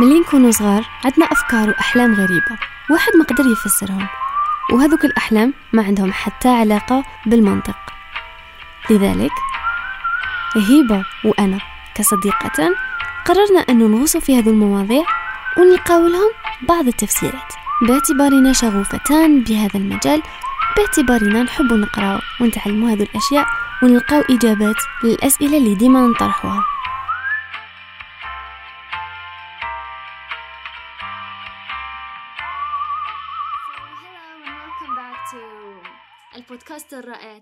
ملي نكونوا صغار عندنا أفكار وأحلام غريبة واحد ما قدر يفسرهم. وهذوك الأحلام ما عندهم حتى علاقة بالمنطق. لذلك هيبة وأنا كصديقة قررنا أن نغوص في هذه المواضيع ونلقاو لهم بعض التفسيرات. باعتبارنا شغوفتان بهذا المجال باعتبارنا نحب نقرأ ونتعلم هذه الأشياء ونلقاو إجابات للأسئلة اللي ديما نطرحها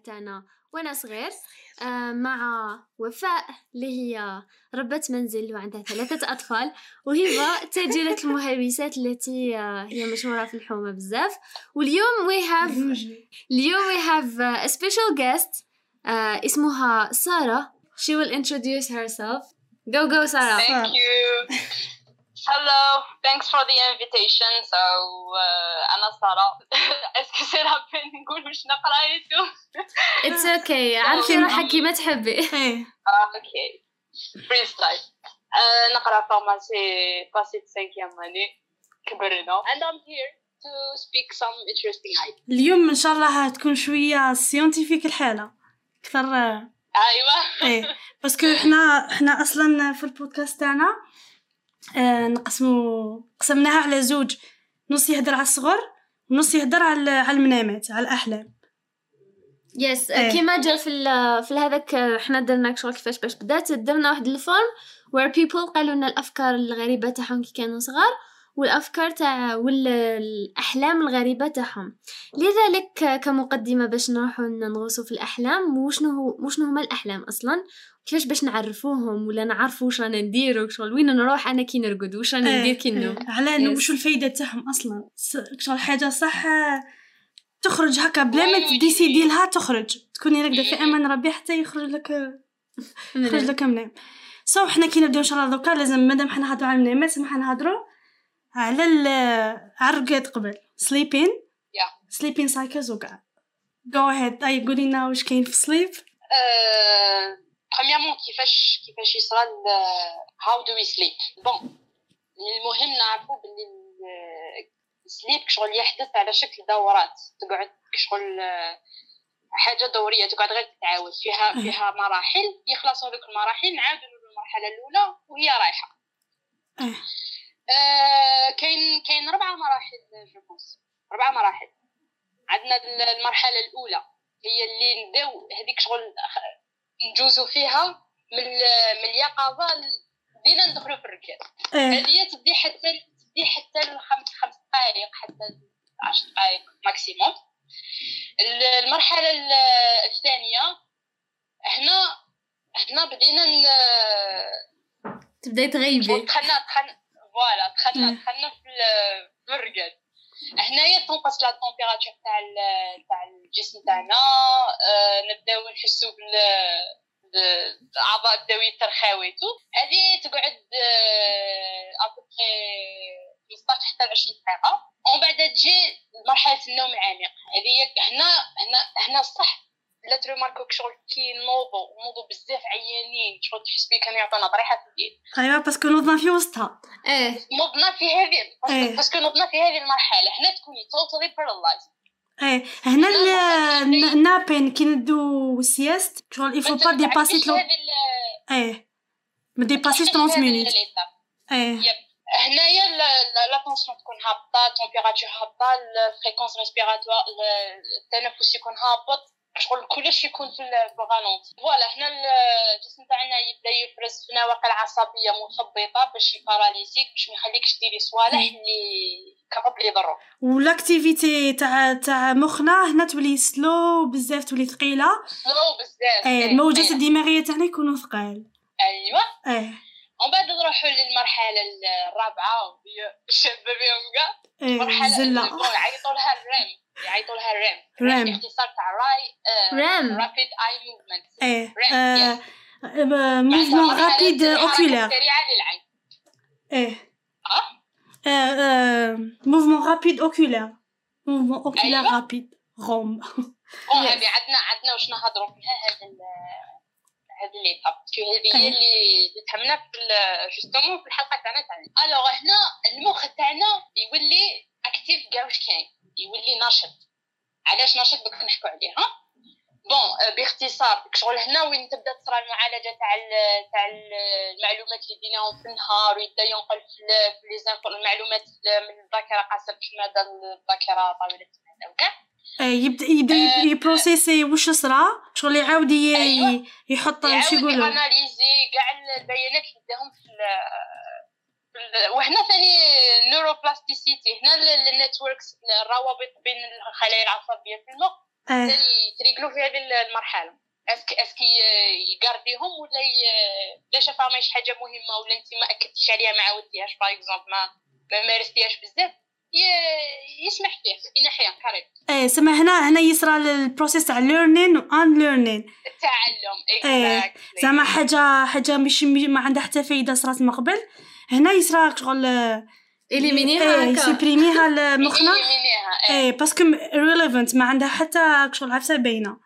تاعنا وأنا صغير آه مع وفاء اللي هي ربة منزل وعندها ثلاثة أطفال وهبة تاجرة المهويسات التي آه هي مشهورة في الحومة بزاف. واليوم we have اليوم we have a special guest آه اسمها سارة. She will introduce herself. Go go سارة thank you. Hello, thanks for the invitation. So, uh, أنا سارة. est-ce que بين نقول واش نقرايتو؟ It's okay. عرفي روحك كيما تحبي. Okay. Freestyle. نقرأ pharmacie passé 5 années كبرنا. And I'm here to speak some interesting ideas. اليوم إن شاء الله تكون شوية scientifique الحالة أكثر أيوه إيه parce que حنا حنا أصلا في البودكاست تاعنا آه نقسمو قسمناها على زوج. نص يهدر على الصغر ونص يهدر على على المنامات على الأحلام. yes yes. كيما جا في في هذاك حنا درنا شغل كيفاش باش بدات درنا واحد ال forme where people قالوا لنا الأفكار الغريبة تاعهم كي كانوا صغار والأفكار تاع والأحلام الغريبة تاعهم. لذلك كمقدمة باش نروحوا نغوصوا في الأحلام وشنو هو وشنو هما الأحلام أصلا؟ كيفاش باش نعرفوهم ولا نعرفوا واش رانا نديرو شغل؟ وين نروح أنا كي نرقد؟ واش راني ندير كي نوم على وشو الفايدة تاعهم أصلا؟ شغل حاجة صح تخرج هكا بلا ما تديسيدي لها تخرج. تكوني راقده في أمان ربي حتى يخرج لك يخرج لك منام So حنا كي نبداو إن شاء الله دوكا لازم مادام حنا نهضروا على المنامات سمح نهضروا على على الرقاد قبل. sleeping sleeping cycles وكاع. go ahead أي قولي لنا واش كاين في sleep premièrement كيفاش كيفاش يصرى how do we sleep bon المهم نعرفوا باللي ال sleep شغل يحدث على شكل دورات. تقعد شغل حاجة دورية. تقعد غير تتعاود. فيها فيها مراحل. يخلصوا هذوك المراحل نعاودوا المرحله الأولى وهي رايحة. آه كاين كاين ربعه مراحل je pense ربعه مراحل. عندنا المرحلة الأولى. هي اللي نبداو هذيك شغل نجوزو فيها من من اليقظة بدينا ندخلو في الرقاد هذه تبدي حتى تبدي حتى الخمس خمس دقائق حتى عشر دقائق maximum المرحلة الثانية هنا هنا بدينا ن... تبداي تغيبي. دخلنا دخلنا voilà دخلنا دخلنا في الرقاد هنايا تنقص la température تاع تاع الجسم تاعنا. آه نبداو نحسو بال الاعضاء الدويه ترخاو يتو هذه تقعد ابوبخي 15 حتى 20 دقيقة. ومن بعد تجي مرحلة النوم العميق. هذه هنا هنا هنا صح لا تريماركو شغل كي نوضو نوضو بزاف عيانين شغل تحس بيه كانوا يعطونا طريحة في اليد أيوا باسكو نوضنا في وسطها. إيه. نوضنا في هذه إيه. باسكو نوضنا في هذه المرحلة. هنا تكوني توتالي بارالايز إيه. هنا النابين كي ندو سياست شغل يفو با ديباسي تلو إيه. ما ديباسيش 30 minutes إيه. هنايا la tension تكون هابطة ال température هابطة ال fréquence respiratoire التنفس يكون هابط. شغل كلش يكون في ال ralenti voilà هنا الجسم تاعنا يبدأ يفرز في نواقل عصبية مثبطه باش يـ paralyser ك باش ما يخليكش ديري صوالح اللي capable يضروا وال activité تاع تاع مخنا هنا تولي slow بزاف تولي ثقيلة. slow بزاف. إيه الموجات الدماغية تاعنا يكونوا ثقال. ايوا إيه. ومن بعد نروحوا للمرحلة الرابعة وهي الشابه فيهم كاع إيه مرحلة زلة. يعيطوا لها ال REM يعيطوا لها REM REM اختصار تاع راي REM rapid eye movement REM mouvement rapide oculaire سريعه للعين إيه. آه؟ mouvement rapide oculaire mouvement oculaire. rapide REM هذه عندنا عندنا واش نهضروا فيها؟ هذا هذه ال étape هذه هي اللي تهمنا في justement في الحلقة تاعنا تاع الوغ هنا المخ تاعنا يولي active كاع واش كاين. يولي ناشط. علاش ناشط دوك نحكوا عليه ها؟ bon باختصار شغل هنا وين تبدا تصرى المعالجة تاع تاع المعلومات اللي ديناهم في النهار ويبدا ينقل في لي المعلومات من الذاكرة قصيرة المدى للذاكرة طويله المدى وكاع يبدا يبدأ يبروسيسي واش صرا شغل يعاود أيوة. يحط شو يقولوا. analyser كاع البيانات اللي داهم في وهنا ثاني neuroplasticity. هنا ال networks الروابط بين الخلايا العصبية في المخ. ثاني تريقلوا في هذه المرحلة. est-ce que est-ce que يقارديهم ولا لا شافها ماهيش حاجة مهمة ولا انت ما أكدتيش عليها ما عاودتيهاش par exemple ما ما مارستيهاش بزاف. يسمح فيه ينحيها carrément إيه سما هنا هنا يصرى ال process تاع learning و unlearning التعلم إيه زعما حاجة حاجة مش ما عندها حتى فايدة صرات من قبل. هنا يصرى شغل يليمينيها إيه يسبريميها مخنا إيه. parce que irrelevant ما عندها حتى شغل عفسة باينة.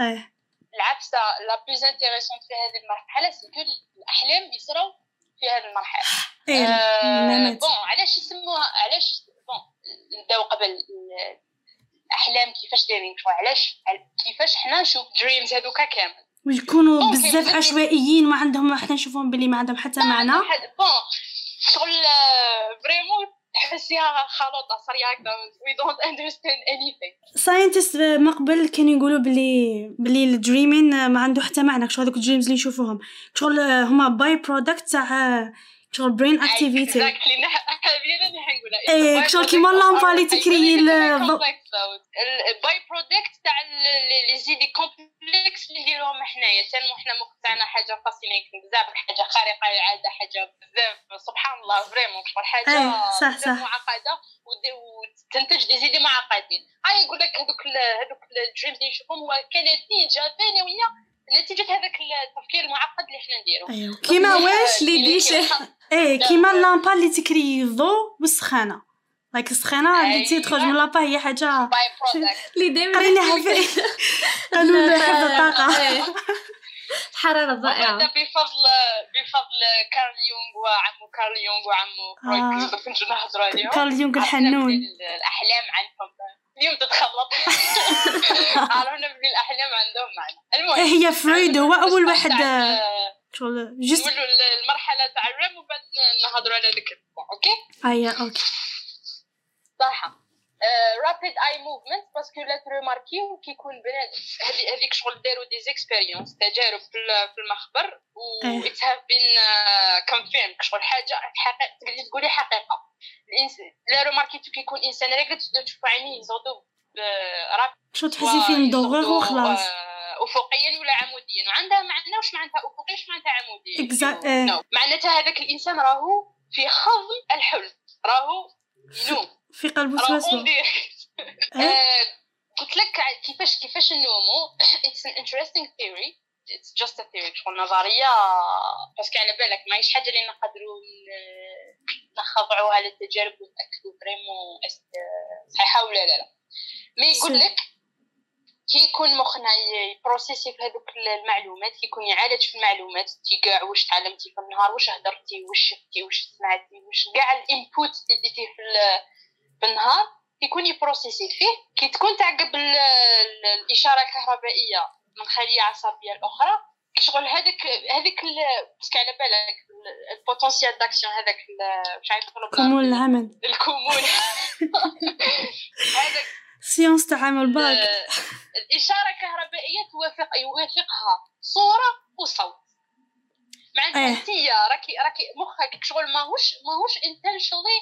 إيه. العفسة la plus intéressante في هذه المرحلة c'est que الأحلام يصراو في هذه المرحلة. آه bon علاش يسموها علاش bon نبداو قبل الأحلام كيفاش دايرين شو علاش كيفاش حنا نشوف dreams هذوكا كامل؟ ويكونوا بزاف عشوائيين ما عندهم حنا نشوفهم بلي ما عندهم حتى معنى. bon شغل vraiment تحسيها خلطه صريا هكذا we don't understand anything scientists ما قبل كانوا يقولوا بلي بلي ال dreaming ما عنده حتى معنى. شغل هذوك ال dreams اللي نشوفوهم. شغل هما by-product تاع شغل brain activity exactly هذه نقولها إيه شغل كيما اللامبا اللي تكري ال by-product تاع les idées complexes اللي نديروهم حنايا تنمو حنا مخ تاعنا حاجة fascinating بزاف حاجة خارقه للعاده حاجة بزاف سبحان الله vraiment شغل حاجة إيه صح صح معقده وتنتج des idées معقدين هاي يقول لك هذوك هذوك ال dreams اللي نشوفهم هو كنتيجه ثانويه نتيجة هذاك التفكير المعقد اللي إحنا نديرو. ايوا كيما واش اللي ديش إيه كيما اللامبا اللي تكري الضوء والسخانه like السخانه اللي تخرج من لامبا هي حاجة اللي دائما قريناها في قانون حفظ الطاقه الحرارة الضائعة. بفضل بفضل كارل يونغ وعمو كارل يونغ وعمو فرويد كنت نهضروا عليهم. كارل يونغ الحنون. الأحلام عندهم. اليوم تتخلط عرفنا بلي الأحلام عندهم معنى المهم هي فرويد هو أول واحد شغل just نقولوا المرحلة تاع ال REM وبعد نهضروا على ذيك okay؟ ايا okay. صح rapid eye movement parce que لا تروماركيو كيكون بنادم هذيك شغل داروا des expériences تجارب في المخبر و it's have been confirmed شغل حاجة حقيقة تقدري تقولي حقيقة. لا روماركيتو كيكون انسان راقد تبدا تشوف عينيه يزودو شو تحسي فيه مدوغر وخلاص. افقيا ولا عموديا. وعندها معنى واش معناتها افقيا؟ واش معناتها عموديا؟ اكزاكت no. معناتها هذاك الإنسان راهو في خضم الحلم. راهو ينوم في قلبه وسوسه قلت لك كيفاش كيفاش نومو it's an interesting theory it's just a theory شغل نظرية parce que على بالك ماهيش حاجة اللي نقدروا نخضعوها للتجارب ونتاكدوا vraiment صحيحة ولا لا لا. mais يقول لك كي يكون مخنا يبروسيسي في هذوك المعلومات كيكون يعالج في المعلومات. تي كاع واش تعلمتي في النهار واش هدرتي واش شفتي واش سمعتي واش كاع ال input اللي في, في النهار كيكون يبروسيسي فيه كي تكون تعقب الإشارة الكهربائية من خلية عصبية الأخرى شغل هذاك هذيك parce que على بالك ال potentiel d'action هذاك مش عارف كمون العمل. الكمون هذاك. science تاع عمل باك. الإشارة الكهربائية توافق يوافقها صورة وصوت. معناتها أنت راكي راكي مخك شغل ماهوش ماهوش intentionally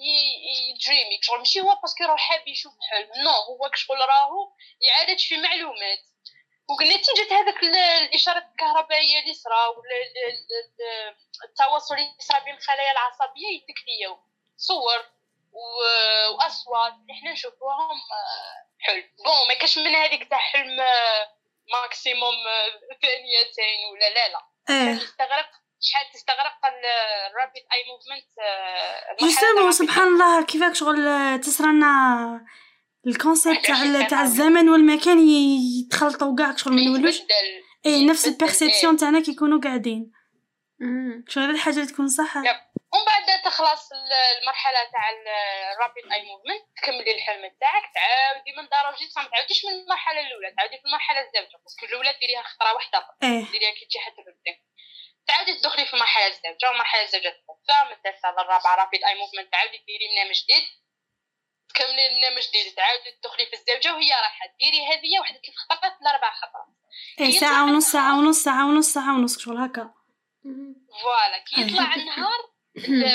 يدريمي شغل ماشي هو parce que راه حاب يشوف حلم non هو شغل راهو يعالج في معلومات. ونتيجة هذاك الإشارات الكهربائية اللي صرا ولا التواصل اللي صرا بين الخلايا العصبية يتكريو صور وأصوات اللي حنا نشوفوهم حلم. bon ما كاش من هذيك تاع حلم maximum ثانيتين ولا لا لا. يستغرق شحال تستغرق ال rapid eye movement justement سبحان الله كيفاك شغل؟ تصرنا ال concept تاع تاع الزمن والمكان يتخلطوا كاع شغل ما نولوش اي نفس ال perception تاعنا كي يكونوا قاعدين. شغل هذه الحاجة اللي تكون صح. ومن بعد تخلص ال- المرحلة تاع ال rapid eye movement تكملي الحلم تاعك تعاودي من دار وجديد ما تعاوديش من المرحلة الأولى تعاودي في المرحلة الزوجة. parce que الاولى ديريها خطرة واحدة إيه. ديريها كي تجي حتى تبدا تعاودي تدخلي في المرحله الزوجه والمرحله الزوجه الثالثه من الثالثه للرابعه rapid eye movement تعاودي ديري برنامج جديد تكملي برنامج جديد تعاودي تدخلي في الزوجة وهي رايحة ديري هذه واحدة ثلاث خطرات لاربع خطرات يطلع ساعة ونص. ساعة ونص ساعة ونص ساعة ونص شغل هكا. voilà كي يطلع النهار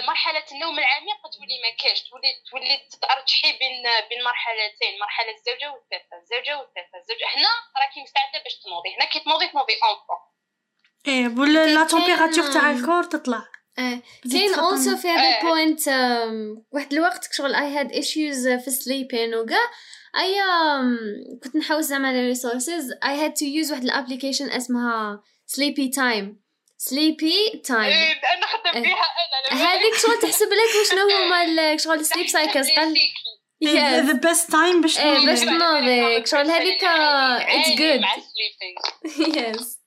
مرحلة النوم العميق تولي ما كاش تولي تولي تترجحي بين بين مرحلتين مرحلة الزوجة والثالثة. الزوجة والثالثة. الزوجة هنا راكي مستعدة باش تنوضي هنا كي تنوضي تنوضي en forme. إيه ولا la température تاع ال corps تطلع. تزيد كاين. also في هذا. ال point واحد الوقت شغل I had issues في sleeping وكاع أي كنت نحوس زعما على resources I had to use واحد ال application اسمها Sleepytime Sleepytime أنا خدم إيه. بها أنا هذيك شغل تحسب لك وشنو هما ال- شغل ال sleep cycles قال the best time باش إيه، تنوضي. باش تنوضي شغل هذيك it's good yes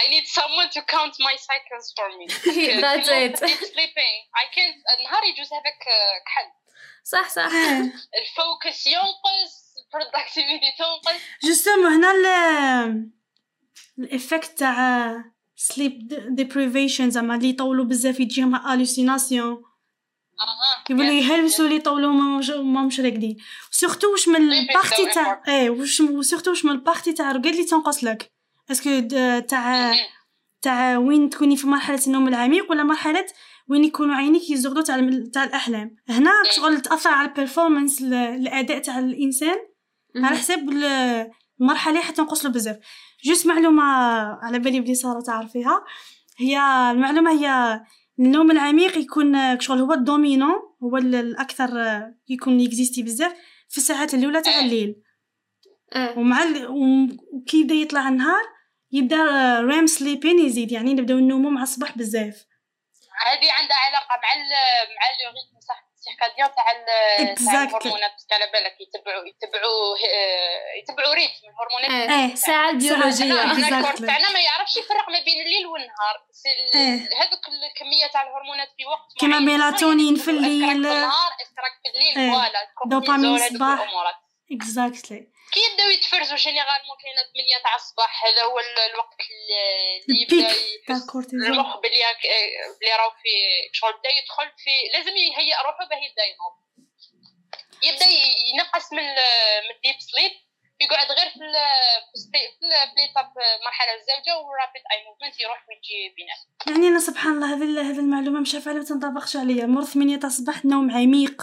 I need someone to count my cycles for me. That's it. Deep sleeping I can't النهار يجوز هذاك آه، كحل صح صح. إيه. ال focus ينقص productivity تنقص. justement هنا ال ال effect تاع sleep deprivation زعما اللي يطولوا بزاف يجيهم hallucinations أها يقولوا يهلوسوا اللي يطولوا ما مش ما مش راقدين surtout واش من ال partie تاع إيه واش و surtout واش من ال partie تاع الرقاد اللي تنقص لك. est-ce que تاع. تاع وين تكوني في مرحله النوم العميق ولا مرحله وين يكونوا عينيك يزغدوا تاع تاع الاحلام هنا شغل تاثر على ال performance الاداء تاع الانسان على حساب ال- المرحله حتنقص له بزاف juste معلومه على بالي بلي ساره تعرفيها هي المعلومه هي النوم العميق يكون شغل هو ال dominant هو ال- الاكثر يكون ي existe بزاف في الساعات الاولى تاع. الليل ومع ال... وكي يبدا يطلع النهار يبدأ REM sleeping يزيد يعني نبداو نومو مع الصباح بزاف هذه عندها علاقة مع ال مع le rythme صح ال circadien تاع. الهرمونات parce que على بالك يتبعوا يتبعوا آه، يتبعوا rythme الهرمونات. الساعة البيولوجية هنا هنا ال corps. تاعنا ما يعرفش يفرق ما بين الليل والنهار إيه. هذوك الكمية تاع الهرمونات في وقت كيما ميلاتونين في الليل. في النهار استراك في الليل إيه. voilà دوبامين الصباح. exactly كي يبداو يتفرزوا généralement كاينة 8 تاع الصباح هذا هو ال- الوقت اللي يبدأ يحس المخ بلي بلي راهو في شغل بدا يدخل في لازم يهيئ روحه باه يبدأ ينوض يبدأ ينقص من من ال deep sleep يقعد غير في في ال sta- في ال- في l'étape مرحلة الزوجة والرابيد اي موفمنت يروح ويجي بينات يعني أنا سبحان الله هذه هذه المعلومة مش عارفة ما تنطبقش عليا. مور 8 تاع الصباح نوم عميق.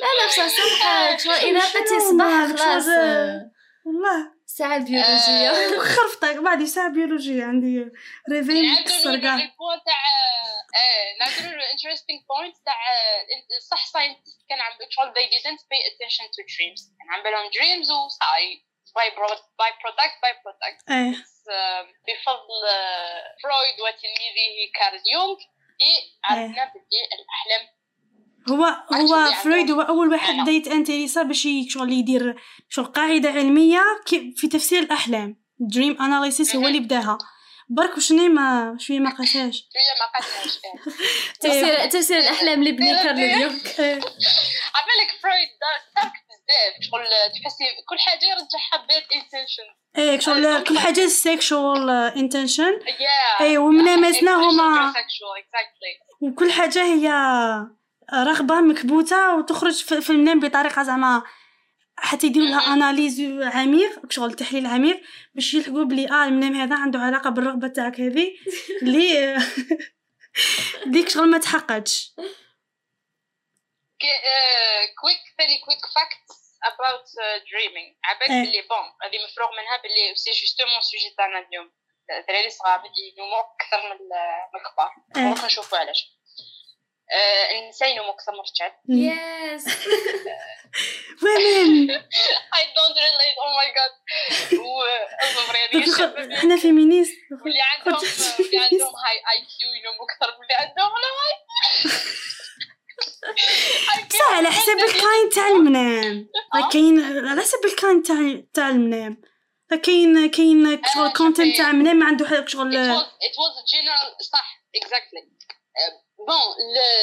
لا لا بصح صح شغل إذا قلتي شنو صباح مالك؟ خلاص. آه، والله. الساعة البيولوجية خرفطك بعد ساعة بيولوجية عندي ريفي مكسر كاع تاع نعاودو الانتريستينغ بوينت تاع آه، صح ساينتست كان عم شغل they didn't pay attention to dreams. كان عم بالهم dreams وصاي by by-product by-product بفضل آه، فرويد وتلميذه كارل يونغ. اللي عرفنا باللي الأحلام. هو هو فرويد هو أول واحد. بدا يت intéressa باش شغل يدير شغل قاعدة علمية في تفسير الأحلام. dream analysis هو اللي بداها. برك وشني ما شوية ما قاساش شوية ما قاسناش آه. تفسير تفسير الأحلام لابني كارل يونغ إيه. عبالك فرويد دارك بزاف شغل تحسي كل حاجة يرجعها ب intention إيه شغل كل حاجة sexual intention إيه وملامسنا هما وكل حاجة هي رغبة مكبوتة وتخرج في في المنام بطريقة زعما حتى يديروا لها analyse عميق شغل تحليل عميق باش يلحقوا بلي آه المنام هذا عنده علاقة بالرغبة تاعك هذه اللي ديك شغل ما تحققش. quick ثاني quick fact about uh, dreaming. عبالك إيه. باللي bon هذه مفروغ منها باللي c'est justement sujet تاعنا اليوم الدراري صغار ينوموا أكثر من ال- من الكبار إيه. نروح نشوفوا علاش آه، النساء ينوموا أكثر من الرجال يس وين I don't relate oh my god. و المفروض الشباب إحنا فيمينيست واللي عندهم اللي عندهم هاي اي كيو ينوموا أكثر من اللي عندهم لو بصح على حسب الكاين تاع المنام. راه كاين على حسب الكاين تاع تاع المنام. راه كاين كاين شغل آه، كونتنت شوفي. تاع منام ما عنده شغل. Was a general صح exactly. بون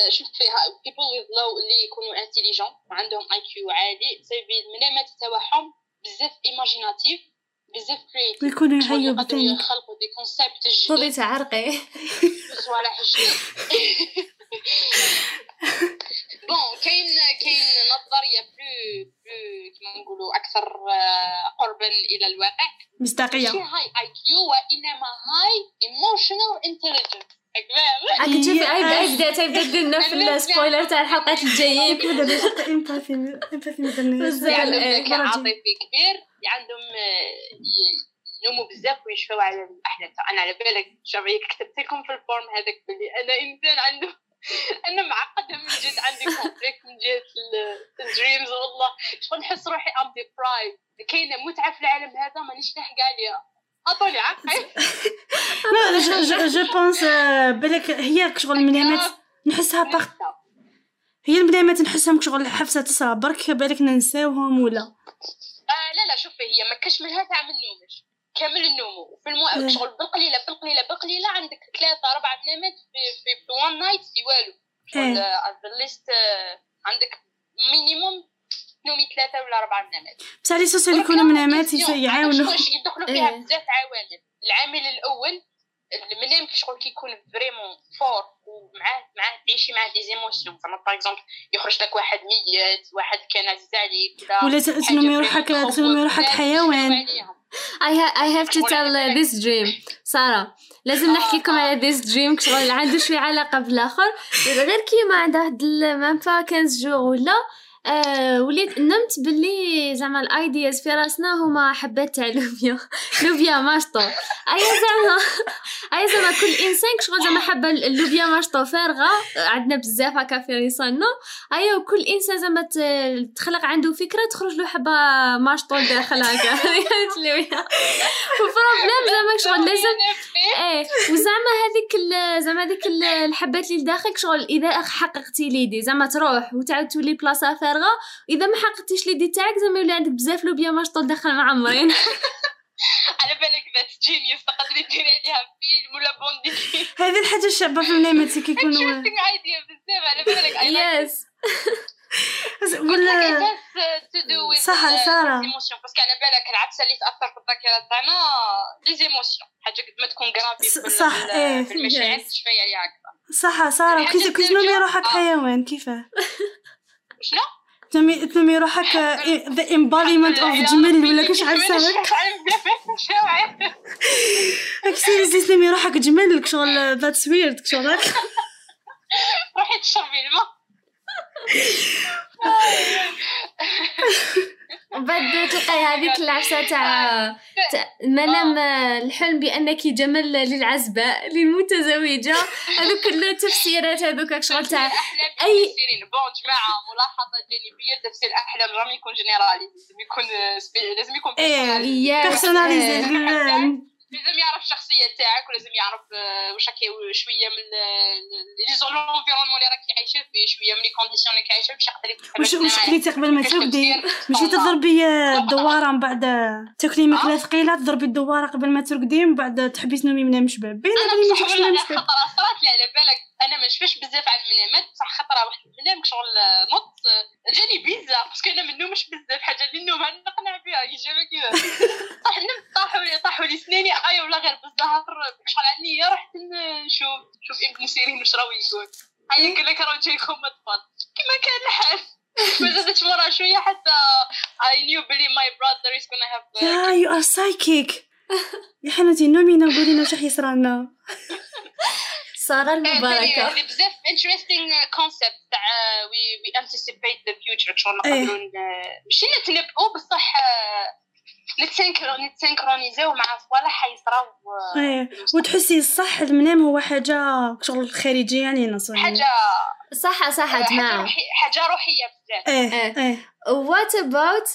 شوفي ها- people with low اللي يكونوا intelligent وعندهم اي كيو عالي سيفي المنامات تاعهم بزاف ايماجيناتيف بزاف creative. ويكونوا شغل يقدروا بثاني. يخلقوا دي كونسيبت جدد تعرقي صوالح جدد بون كاين كاين نظريه بلو بلو كيما نقولوا أكثر آه، قربا إلى الواقع. ماشي مصداقيه هاي اي كيو وانما هاي ايموشنال انتليجنس راك تشوفي Yes. أي اي بدا تبدأ لنا في السبويلر تاع الحلقات الجايين كذا باش empathy empathy. اللي عندهم إيه، عاطفي كبير عندهم آه، ينوموا بزاف ويشفوا على الاحلام أنا على بالك شوفي كتبت لكم في ال form هذاك بلي أنا إنسان عنده أنا معقدة من جد عندي complexe من جهه ال dreams والله. شغل نحس روحي I'm deprived كاينة متعه في العالم هذا مانيش لاحقه عليها عطوني عقل لا je pense بالك هي شغل المنامات نحسها باغ هي المنامات نحسهم شغل عفسة تصرى برك بالك ننساوهم ولا؟ آه لا لا شوفي هي ما كاش منها تاع ما ننومش. كامل ننوم وفي إيه. المو... شغل بالقليلة بالقليلة بالقليلة عندك ثلاثة أربع منامات في في, في one night في والو شغل إيه. the least عندك minimum نومي ثلاثة ولا أربع منامات بصح l'essentiel يكونوا منامات يعاونوا يدخلوا فيها إيه. بزاف عوامل العامل الأول المنام كي شغل كيكون vraiment fort ومعاه معاه تعيشي معاه des émotions زعما par exemple يخرج لك واحد ميت واحد كان عزيز عليك ولا تنمي روحك تنمي روحك حيوان. I, ha- I have to tell uh, this dream. سارة لازم نحكيكم على this dream شغل عنده شوية علاقة بالآخر. غير كيما عنده واحد même pas 15 jours ولا آه وليت نمت باللي زعما ال ideas في راسنا هما حبات تاع لوبيا لوبيا ماشطو ايا زعما ايا زعما كل إنسان شغل زعما حبه اللوبيا ماشطو فارغة عندنا بزاف هكا في ريساننا ايا وكل إنسان زعما تخلق عنده فكرة تخرج له حبة ماشطو داخل هكا. لوبيا و problème زعما شغل لازم إيه وزعما هذيك زعما هذيك ال- الحبات اللي داخلك شغل إذا حققتي l'idée زعما تروح وتعاود تولي بلاصة فارغة. واذا ما حققتيش l'idée تاعك زعما يولي عندك بزاف لوبيا ماشطو داخل معمرين على بالك that's genius تقدري ديري عليها فيلم ولا بوندي هذه الحاجة الشابة في المنامات كيكونوا interesting idea بزاف على بالك. yes ولا do with صح، سارة. parce que على بالك العفسه اللي تأثر في الذاكرة تاعنا les émotions حاجة قد ما تكون gravée ص- في ال- صح، إيه. في المشاعر. تشفي عليها أكثر صح الحاجة كي تنمي روحك. حيوان كيفاه شنو؟ تنمي تنمي روحك the embodiment of جمل ولا كاش عرساك اكسيريسي تنمي روحك جمل شغل that's weird شغل روحي تشربي الماء بعد تلقاي هذيك العفسة تاع منام الحلم بأنك جمل للعزباء للمتزوجة. هذوك التفسيرات هذوك شغل تاع المفسرين bon جماعة. ملاحظة جانبيه تفسير الاحلام رغم يكون général. لازم يكون لازم يكون personnalisé لازم يعرف الشخصيه تاعك ولازم يعرف آه، واش راكي شوية من les en- l'environnement اللي راكي عايشة فيه شوية من les conditions اللي عايشة باش يقدر يفهم واش واش. كليتي قبل ما ترقدي تفسير ماشي. تضربي الدوارة من بعد تاكلي ماكلة آه. ثقيلة تضربي الدوارة قبل ما ترقدي من بعد تحبي تنومي منام شباب باينه أنا بصح ولا خطرة صرات لي على بالك أنا ما نشفاش بزاف على المنامات. بصح خطرة واحد المنام شغل آه، نط آه، جاني bizarre parce que أنا ما نومش بزاف حاجة اللي النوم أنا نقنع بها يجيبها كذا. طاح نمت طاحوا لي طاحوا لي سناني اي ولا غير بالزهر شغل عني رحت نشوف شوف ابن سيرين واش راهو يقول. هيا قال لك راهو جايكم اطفال كما كان الحال. ما زادتش مرة شوية حتى I knew بلي my brother is gonna have yeah you are psychic يا حنوتي نومي نقول لنا واش راح يصرى لنا ساره المباركة. هذه بزاف interesting concept تاع we we anticipate the future. شغل إيه. نقدروا ماشي نتنبؤوا بصح نتسنكرو نتسنكرونيزيو مع صوالح حيصراو آه، إيه. وتحسي الصح المنام هو حاجة شغل خارجية علينا صح حاجة صح صح حاجة جماعة روحي حاجة روحية بزاف. إيه إيه. إيه. what about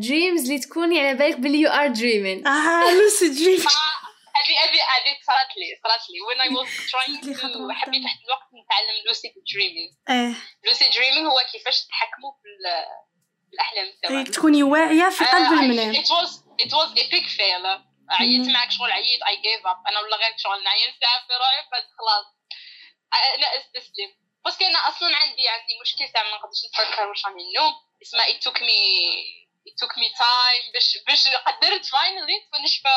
dreams اللي تكوني على بالك بلي you are dreaming آه lucid dream آه، ابي ابي ابي صارت لي صارت لي. وين I was trying to حبيت واحد الوقت نتعلم lucid dreaming إيه. lucid dreaming هو كيفاش تحكموا في الأحلام تاعك. تكوني واعية في قلب المنام. it was it was epic fail عيطت معك شغل عييت I give up أنا ولا غير شغل ساعة في روحي خلاص. أنا استسلم. parce que أنا أصلا عندي عندي مشكل تاع ما نقدرش نتفكر واش راني النوم اسمها it took me it took me time باش باش قدرت finally نشفى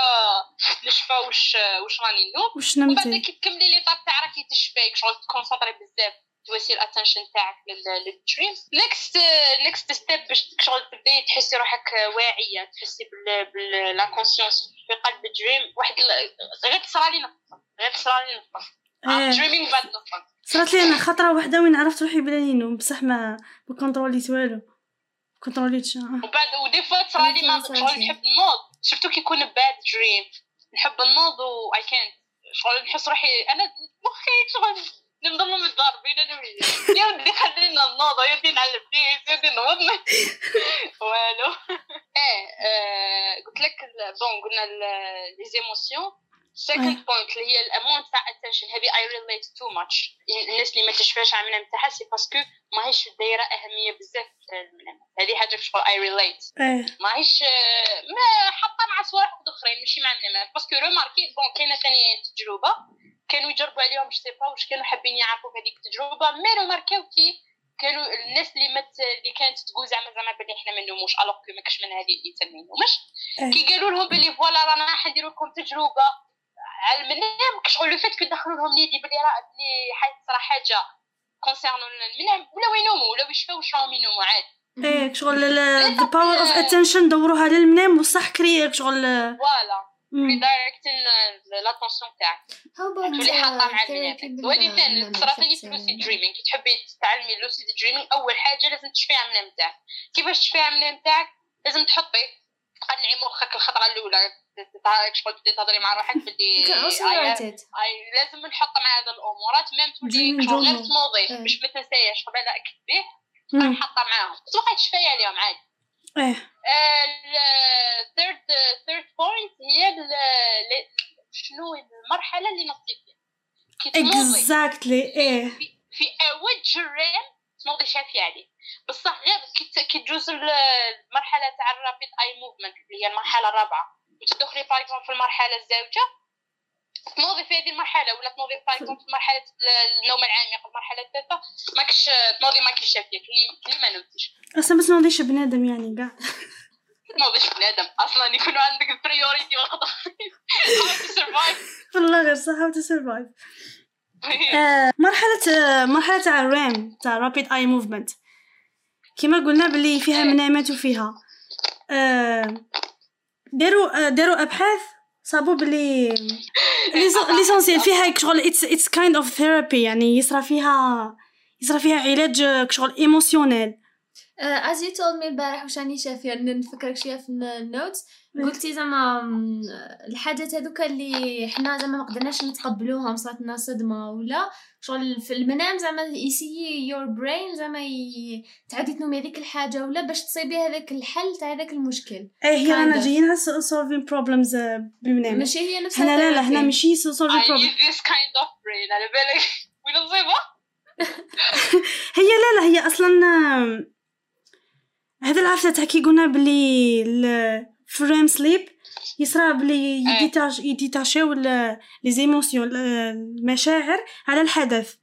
نشفى واش واش راني النوم واش ومن بعد كي تكملي l'étape تاع راكي تشفيك شغل تكونسونطري بزاف. تواسي ال attention تاعك لل dream next next step باش شغل تبداي تحسي روحك واعية تحسي بال بال la conscience في قلب ال dream. واحد غير تصرالي نقطه غير تصرالي إيه. dreaming بعد صارت لي أنا خطرة واحدة وين عرفت روحي بلا نوم بصح ما ما كونتروليت والو. كونتروليتش آه. وبعد و des fois تصرالي ما شغل لي. نحب نوض شفتو كي يكون bad dream نحب نوض و اي كانت شغل نحس روحي أنا مخي شغل نضل متضاربين أنا وياه يا ودي خلينا نوض يا ودي نعلم فيه يا ودي نوضنا والو. إيه آه، قلت لك bon قلنا les émotions second point اللي هي ال amount تاع attention هذه I relate too much الناس اللي ما تشفاش على المنام تاعها c'est parce que ماهيش دايرة أهمية بزاف في المنام هذه حاجة شغل I relate ماهيش ما حاطة مع صوالح أخرين ماشي مع المنامات parce que remarqué bon كاينة ثاني تجربة. كانوا يجربوا عليهم j'sais pas واش كانوا حابين يعرفوا في هذيك التجربة. mais روماركاو كي كانوا الناس اللي مت اللي كانت تقول زعما زعما بلي إحنا ما نوموش alors que ما كاش من هذه الانسان ما ينومش إيه. كي قالوا لهم بلي voilà رانا راح لكم تجربة. على المنام شغل le fait que دخلوا لهم l'idée بلي راه بلي حيصرى حاجة concernant المنام ولاو ينوموا ولاو يشفاو واش راهم ينوموا عادي. إيه شغل the power of attention دوروها للمنام وصح كري شغل voilà. redirecting l'attention تاعك تولي حاطة مع بال- وهذه ثاني في lucid dreaming كي تحبي تتعلمي lucid dreaming أول حاجة لازم تشفي على المنام تاعك كيفاش تشفي على المنام تاعك لازم تحطي تقنعي مخك الخطرة الأولى. شغل تبدي تهضري مع روحك بدي. اي لازم نحط مع هذا الامورات même تولي شغل غير. تنوضي. باش ما تنسايش قبل اكتبيه. نحطها معاهم. توقع تشفي عليهم عادي. إيه. ال third third point هي شنو المرحلة اللي نطي فيها. كي exactly إيه. في, اول جرام تنوضي شافي عليه بصح غير كي تجوز ال- المرحلة تاع الرابيد اي موفمنت اللي هي المرحلة الرابعة وتدخلي باغ في المرحله الزوجة تنوضي في هذه المرحلة ولا تنوضي باغ في مرحلة النوم العميق المرحله الثالثه ماكش تنوضي ماكش شافيه كلي كلي ما نوتيش أصلا بس نوضيش بنادم يعني كاع. تنوضيش بنادم أصلا يكون عندك البريوريتي survive. والله غير صح survive. آه، مرحلة آه، مرحلة تاع ال REM تاع rapid eye movement كما قلنا بلي فيها منامات وفيها. آه، داروا داروا أبحاث صابوا بلي l'essentiel فيها هيك شغل it's it's kind of therapy يعني يصرى فيها يصرى فيها علاج شغل émotionnel as you told me البارح واش راني شافيه نفكرك شوية في ال notes قلتي زعما الحاجات هذوك اللي حنا زعما ما قدرناش نتقبلوهم صارت لنا صدمة ولا شغل في المنام زعما يسيي يور برين زعما. تعاودي تنومي هذيك الحاجة ولا باش تصيبي هذاك الحل تاع هذاك المشكل إيه هي رانا. جايين على solving problems آه، بالمنام ماشي هي نفس هنا لا لا. هنا ماشي problems need this kind of brain على بالك وين نصيبها هي لا لا هي أصلا آم، هذا العفسة تاع كي قلنا بلي في ال REM sleep يصرى بلي. يديتاش يديتاشيو ال- les émotions ال- المشاعر على الحدث.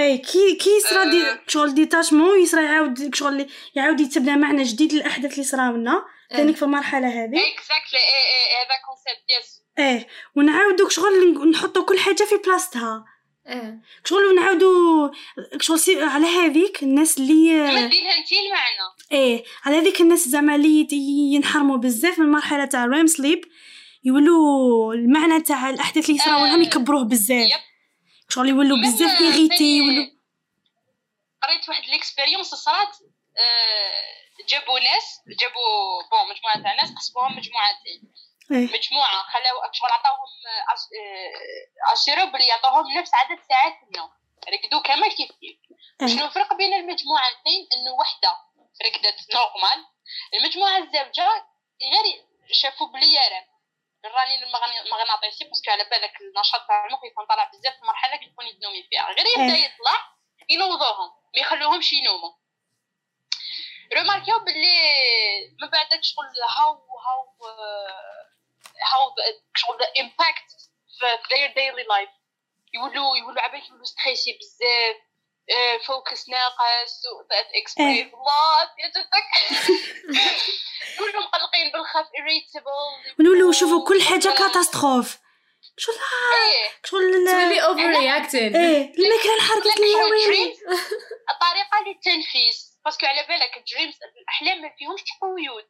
اي كي كي يصرى des أه. شغل détachement يصرى يعاود شغل يعاود يتبنى معنى جديد للأحداث اللي صراونا ثانيك في المرحلة هذه. exactly إيه إيه هذا concept yes إيه ونعاودو شغل نحطو كل حاجة في بلاصتها. شغل نعاودو شغل على هذيك الناس اللي تمدي لها انت المعنى إيه على هذيك الناس زعما اللي ينحرموا بزاف من المرحله تاع ال REM sleep يولوا المعنى تاع الأحداث اللي يصراو لهم آه. يكبروه بزاف. شغل يولوا بزاف ايغيتي يولوا قريت واحد l'expérience صارت آه، جابوا ناس جابوا bon مجموعة تاع ناس قسموهم مجموعتين إيه. مجموعة خلاو شغل عطاوهم اشيروا بلي يعطوهم نفس عدد ساعات النوم رقدوا كما كيف كيف. إيه. شنو الفرق بين المجموعتين؟ إنه وحدة. رقدت normal. المجموعة الزوجة غير شافوا بلي IRM الرنين المغناطيسي parce que على بالك النشاط تاع المخ يكون طالع بزاف في المرحله اللي يكون يتنومي فيها غير يبدأ إيه. يطلع ينوضوهم ما يخلوهمش ينوموا. روماركيو باللي من بعد شغل how how how شغل impact في their daily life. يولوا يولوا عبالك يولوا stressés بزاف. focus ناقص that explains الله يجدك يولوا مقلقين بالخف irritable ونولوا نشوفوا كل حاجة catastrophe شغل إيه. شغل تولي overreacting إيه. الماكله لي يا ويلي. dreams. الطريقة للتنفيس parce que على بالك ال dreams الأحلام ما فيهمش قيود.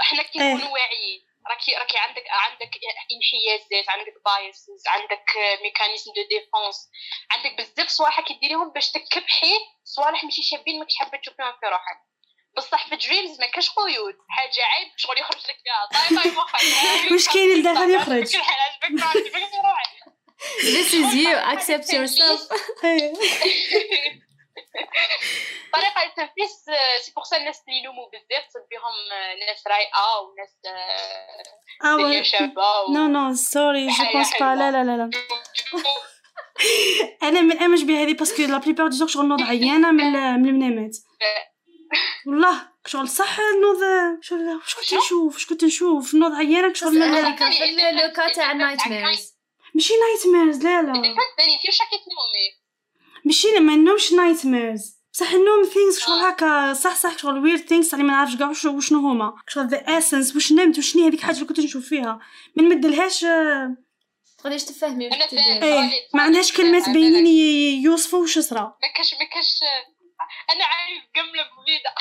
إحنا كي إيه. نكونوا واعيين. راكي راكي عندك عندك انحيازات عندك biases عندك mécanismes de défense عندك بزاف صوالح كديريهم باش تكبحي صوالح ماشي شابين ماكش حابة تشوفيهم في روحك. بصح في dreams ما كاش قيود حاجة عيب شغل يخرج لك فيها. طاي طاي مخك واش كاين لداخل يخرج؟ كل حاجة عجبك عجبك روحك This is you. Accept yourself. طريقه التنفيس c'est pour ça الناس اللي يلوموا بزاف بهم آه، ناس رايقه وناس آه، آه شابه no no sorry je pense pas. لا لا لا لا أنا ما نامنش بهذه parce que la plupart du شغل نوض عيانه من من المنامات والله شغل صح نوض شغل واش كنت نشوف واش كنت نشوف نوض عيانه شغل من هذيك في le cas تاع ال nightmares ماشي nightmares لا لا كان ثاني في شاكي تنومي ماشي ما نومش nightmares بصح النوم things شغل هكا صح صح شغل weird things اللي ما نعرفش كاع وش- وشنو هما. شغل the essence واش نمت وشني هذيك الحاجة اللي كنت نشوف فيها. ما نمدلهاش آه، تقدريش تفهمي واش. إيه ما عندهاش كلمات باينين ي- يوصفوا وش صرا ما كاش ما كاش أنا عارف جمله مفيدة.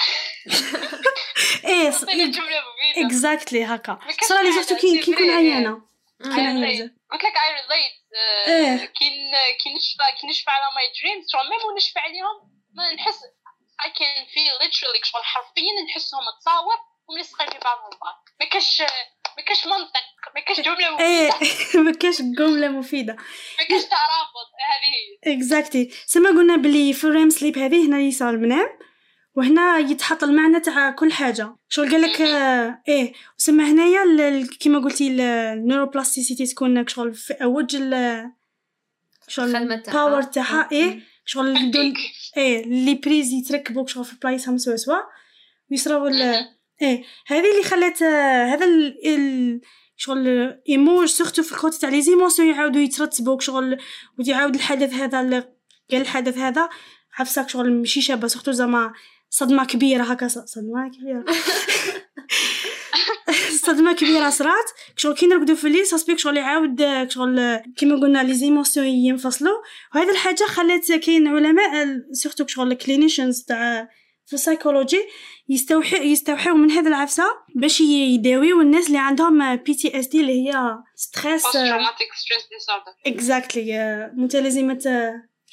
إيه exactly هكا. صرا لي زرتو كي c'est كي يكون vrai. عيانة. كي. يكون I عيانة. قلت لك اي ريليت إيه. كي كي نشفى كي نشفى على ماي دريمز شغل ميم ونشفى عليهم ما نحس I can feel literally شغل حرفيا نحسهم تصاور وملصقين في بعضهم البعض. ما كاش ما كاش منطق ما كاش جملة مفيدة. ما كاش جملة مفيدة. ما كاش ترابط هذه هي. اكزاكتلي سما قلنا بلي في الريم سليب هذه هنا يصير المنام وهنا يتحط المعنى تاع كل حاجة. شغل قال لك آه إيه. وسما هنايا كيما قلتي ال- ال neuroplasticity تكون شغل في أوج ال- شغل. ال power تاعها. إيه. شغل دول إيه اللي بريز يتركبوا شغل في بلايصهم سوا سوا. ويصراو ال- إيه. هذه اللي خلات آه، هذا ال, شغل image surtout في ال côté تاع les émotions يعاودوا يترتبوك شغل ويعاود الحدث هذا قال الحدث هذا عفساك شغل ماشي شابة surtout زعما صدمة كبيرة هكا ص- صدمة كبيرة. صدمة كبيرة صرات. شغل كي نرقدو في الليل ça se peut que شغل يعاود شغل كيما قلنا les émotions ينفصلوا وهذه الحاجة خلات كاين علماء surtout شغل ال clinicians تاع في السايكولوجي يستوحي يستوحيو من هذه العفسة باش يداويو الناس اللي عندهم PTSD اللي هي stress exactly متلازمة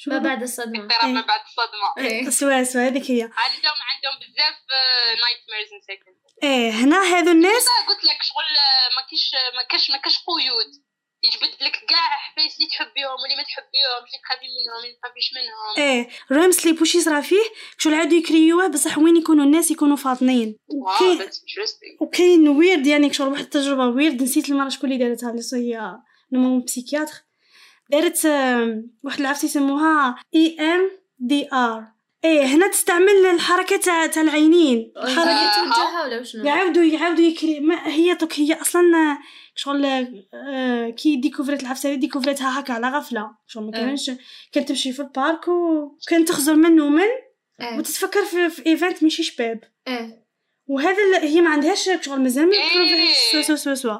شو ما هذا؟ بعد الصدمة. اضطراب ما بعد الصدمة. إيه. سوا سوا هذيك هي. عندهم عندهم بزاف nightmares مساكن إيه هنا هذو الناس قلت لك؟ شغل آه، ما كاش ما كاش ما كاش قيود. يجبد لك كاع حفايس اللي تحبيهم واللي ما تحبيهمش اللي تخافي منهم اللي ما تخافيش منهم. إيه REM sleep وش يصرى فيه شغل عادوا يكريوه بصح وين يكونوا الناس يكونوا فاطنين. wow وكاين وكاين ويرد يعني شغل واحد التجربة ويرد نسيت المرة شكون اللي دارتها اللي هي neuropsychiatre دارت واحد العفسه يسموها EMDR إيه هنا تستعمل الحركة تاع تاع العينين. الحركه حركة توجهها ولا وشنو؟ يعاودوا يعاودوا يكري ما هي دوك هي أصلا شغل آه، كي ديكوفريت العفسه ديكوفريتها هكا على غفلة. شغل ما آه. كانش كانت تمشي في ال parc وكانت تخزر من إيه. وتتفكر في, في event ماشي شباب إيه. وهذا ال- هي ما عندهاش شغل مازال ما إيه. سوا سوا سوا سوا.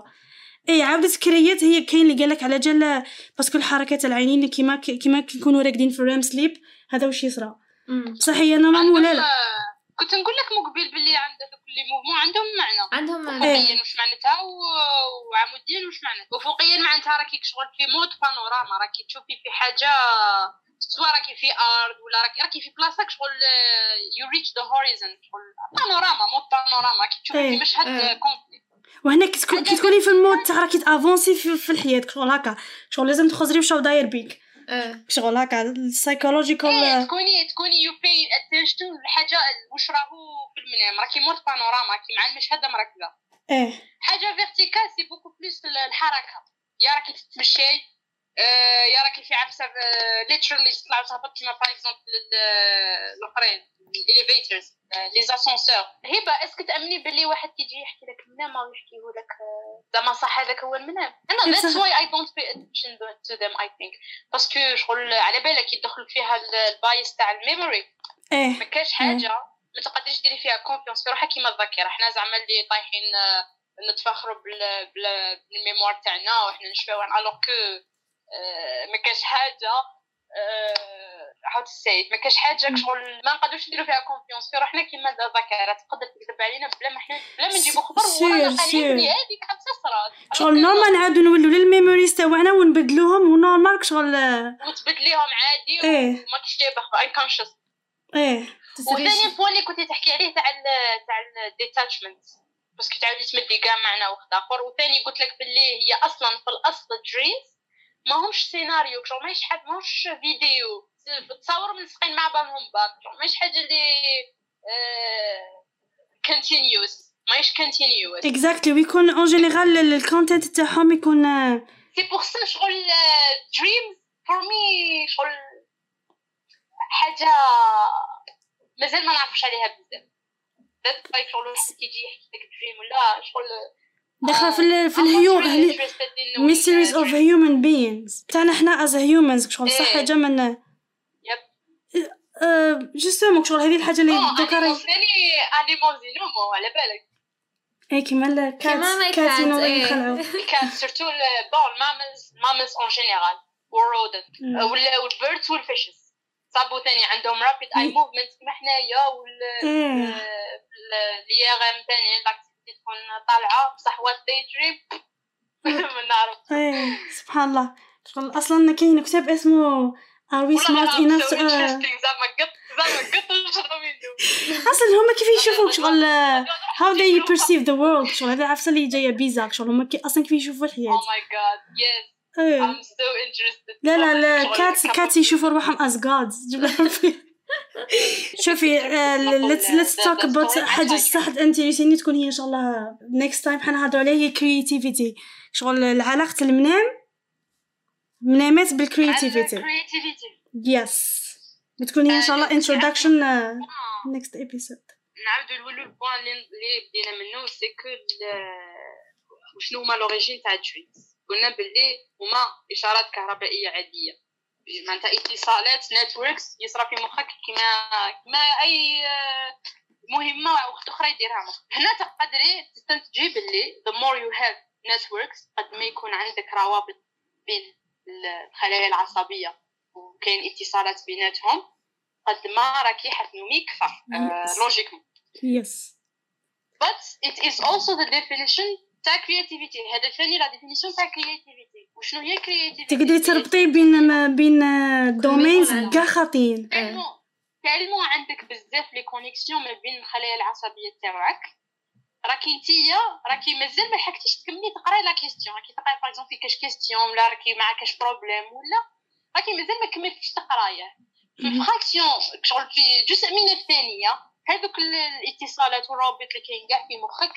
اي عاودت كريات هي كاين اللي قالك على جال parce que الحركات العينين كيما كيما كيكونوا راقدين في ال REM sleep هذا واش يصرى. بصح هي normalement ولا لا. كنت نقول لك مقبل باللي عند هذوك اللي mouvements عندهم معنى. عندهم افقيا واش معناتها؟ و- وعموديا واش معناتها افقيا معناتها راكي شغل في mode panorama راكي تشوفي في حاجة سواء راكي في ارض ولا راكي راكي في بلاصتك شغل you reach the horizon شغل panorama mode panorama راكي تشوفي إيه. في مشهد إيه. complet وهنا كي تكون- كي تكوني في ال mode تاع راكي تافونسي في, في الحياة. شغل هكا. شغل لازم تخزري وشو داير بيك. إيه شغل هكا. ال psychological تكوني تكوني you pay attention الحاجة واش راهو في المنام راكي mode panorama راكي مع المشهد مركزة. إيه. حاجة verticale c'est beaucoup plus الحركة. يا راكي تتمشي آه، يا راكي في عفسة literally تطلع وتهبط كيما par exemple الأخرين. ال elevators les ascenseurs هبة est-ce que تامني باللي واحد كيجي يحكي لك منام أو يحكيه لك آه، زعما صح هذاك هو المنام أنا that's why I don't pay attention to them I think parce que شغل على بالك يدخل فيها ال bias تاع ال memory إيه. ما كاش حاجة. ما تقدرش ديري فيها confiance في روحك كيما الذاكرة. حنا زعما اللي طايحين آه، نتفاخروا بال mémoire تاعنا وحنا نشفاو alors que ما كاش حاجة. tu sais ما كاش حاجة شغل ما نقدروش نديرو فيها confiance في روحنا كيما الذاكره تقدر تكذب علينا بلا ما حنا بلا ما نجيبو خبر ورانا بلي هذيك خمسه صرات شغل normal نعاودو نولو لل memories تاعنا ونبدلوهم و normal شغل وتبدليهم عادي إيه. وما كاش جايبه unconscious إيه. وثاني point اللي كنتي تحكي عليه تاع تاع ال detachment parce que تعاودي تمدي كاع معنى واحد آخر. وثاني قلت لك باللي هي أصلا في الأصل dreams ماهمش سيناريو شغل ماهيش حاجة ماهوش فيديو تصور ملصقين مع بعضهم باك. ماهيش حاجة اللي continuous ماهيش continuous exactly ويكون en général ال content تاعهم يكون c'est pour ça شغل dreams for me شغل حاجة مازال ما نعرفش عليها بزاف. that's why شغل كيجي يحكي لك dream ولا شغل دخل في ال في الهيو mysteries of human beings تاعنا حنا as humans شغل صح حاجة من justement شغل هذه الحاجة اللي دوكا راهي. animals ينومو على بالك. اي كيما ال cat cat يخلعوا. ال cat surtout bon ال mammals ال mammals en général ولا وال birds وال fishes صابو ثاني عندهم rapid eye movement كيما حنايا وال اليا غام ثاني l'activité تكون طالعة بصح what they dream ما نعرف. سبحان الله. شغل أصلا كاين كتاب اسمه Are we smart enough to زعما قط زعما قط أصلا هما كيف يشوفوك شغل how they perceive the world شغل؟ هذا عفسه اللي جاية bizarre شغل. هما أصلا كيف يشوفوا الحياة؟ Oh my god yes. I'm so interested. لا لا لا cat cat يشوفوا روحهم as gods. شوفي let's let's talk about حاجة صح أنت يسيني تكون هي إن شاء الله next time. حنهضروا عليه هي creativity. شغل علاقه المنام منامات بال creativity yes بتكون هي إن شاء الله introduction next episode. نعاودو نولو ال point اللي بدينا منه c'est que وشنو هما l'origine تاع ال dreams قلنا باللي هما إشارات كهربائية عادية. معناتها اتصالات networks يصرى في مخك كما كما أي مهمة أخرى يديرها مخك. هنا تقدري تستنتجي باللي the more you have networks قد ما يكون عندك روابط بين الخلايا العصبيه وكاين اتصالات بيناتهم قد ما راكي حتنومي كثر logiquement yes but it is also the definition تاع creativity هذا ثاني la définition تاع creativity وشنو هي creativity تقدري تربطي بين ما بين domains كاع خاطين تعلموا عندك بزاف les connexions ما بين الخلايا العصبيه تاعك راكي نتيا راكي مازال ما لحقتيش تكملي تقراي la question راكي تقراي par exemple في كاش question ولا راكي مع كاش problème ولا راكي مازال ما كملتيش تقرايه. في fraction شغل في جزء من الثانية هذوك الاتصالات والروابط اللي كاين كاع في مخك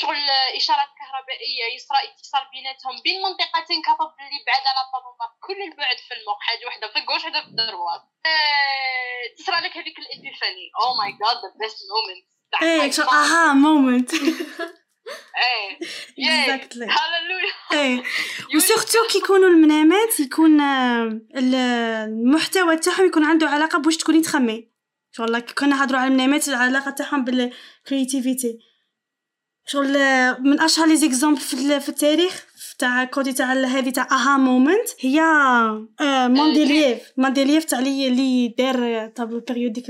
شغل اشارات كهربائيه يصرى اتصال بيناتهم بين منطقتين كتظل اللي بعاد على بعضهما كل البعد في المخ حاجة وحدة في ال gauche وحده في ال droite تصرى لك هذيك ال epiphany. oh my god the best moment إيه شو aha moment إيه exactly hallelujah إيه. و surtout كي يكونوا المنامات يكون المحتوى تاعهم يكون عنده علاقة بواش تكوني تخمي. شغل كنا نهضروا على المنامات العلاقه تاعهم بال creativity شغل من أشهر les exemples في التاريخ. تاع كودي تاع هذه تاع aha moment هي مندلييف مندلييف تاع لي اللي دار tableau périodique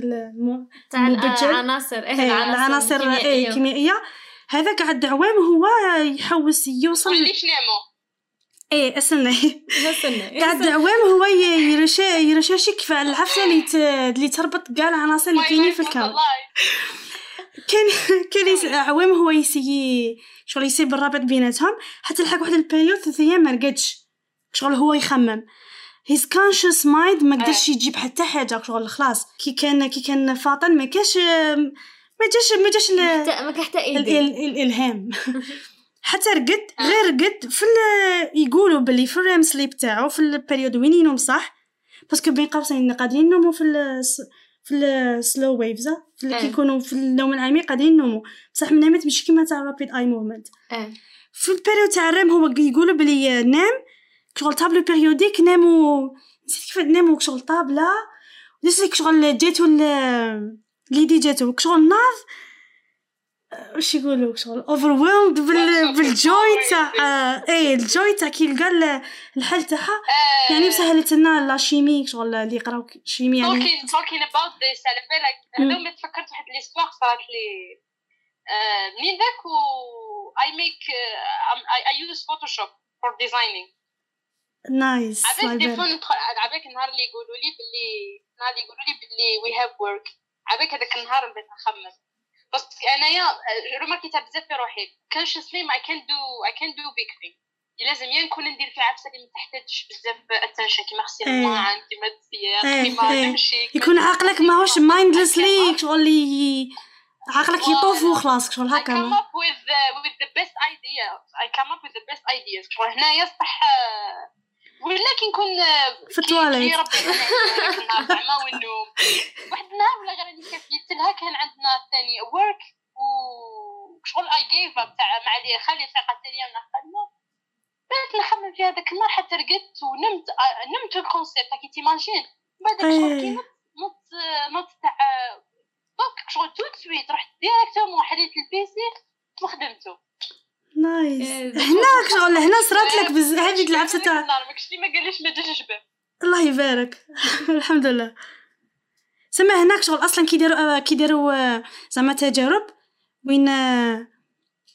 تاع العناصر إيه العناصر إيه كيميائية. هذا قعد عوام هو يحوس يوصل. ليش نامو إيه استنى قاعد عوام هو ي recherche ي recherche في العفسة اللي اللي تربط كاع العناصر اللي كاينين في الكون. كان كان عوام هو يسي شغل يسيب الرابط بيناتهم. حتى لحق واحد ال période ثلاث أيام ما رقدش شغل هو يخمم. his conscious mind ما قدرش يجيب حتى حاجة. شغل خلاص. كي كان كي كان فاطن ما كاش ما جاش ما جاش ما حتى الإلهام. حتى رقد غير رقد في يقولوا بلي في ال REM sleep تاعو في ال période وين ينوم صح parce que بين قوسين قاعدين ينوموا في في ال slow waves في اللي كيكونوا في النوم العميق قاعدين ينوموا. بصح من نامت ماشي كيما تاع rapid eye movement في ال période تاع ال REM هو يقولوا بلي نام شغل tableau périodique ناموا نسيت كيف ناموا شغل طابلة. وديك شغل جاتو l'idée جاتو شغل ناض واش يقولوا شغل؟ overwhelmed بال joy تاع اي ال joy تاع كي لقى الحل تاعها. يعني سهلت لنا la chimie شغل اللي يقراو chimie يعني. talking about this على بالك؟ هذا ما تفكرت واحد l'histoire صارت لي. منين ذاك و I make I use Photoshop for designing nice عبالك des fois ندخل عبالك النهار اللي يقولوا لي باللي النهار اللي يقولوا لي باللي we have work عبالك هذاك النهار نبدا نخمم parce que انايا remarqu يتها بزاف في روحي. consciously ما can do I can do big thing لازم يا نكون ندير في عفسه اللي ما تحتاجش بزاف attention كيما غسيل الماعن كيما السياق كيما نمشي يكون عقلك ماهوش mindlessly شغل عقلك يطوف وخلاص شغل هكا. I come up with uh, with the best idea I come up with the best ideas. شغل هنايا صح ولا كي نكون في التواليت. زعما والنوم واحد النهار ولا غير اللي كفيت لها كان عندنا ثاني work وشغل I give up تاع مع لي خلي ثقه ثانية من الخدمه بدات نخمم في هذاك النهار حتى رقدت ونمت نمت ال concept كي t'imagines. بعد شغل كي نط نط تاع دوك شغل tout de suite رحت directement حليت ال PC وخدمته. nice. هناك شغل هنا صرات لك بزاف هذيك العبسه تاع ما قاليش ما جاش جباب الله يبارك. الحمد لله. سما هناك شغل أصلا كيديروا كيديروا زعما تجارب وين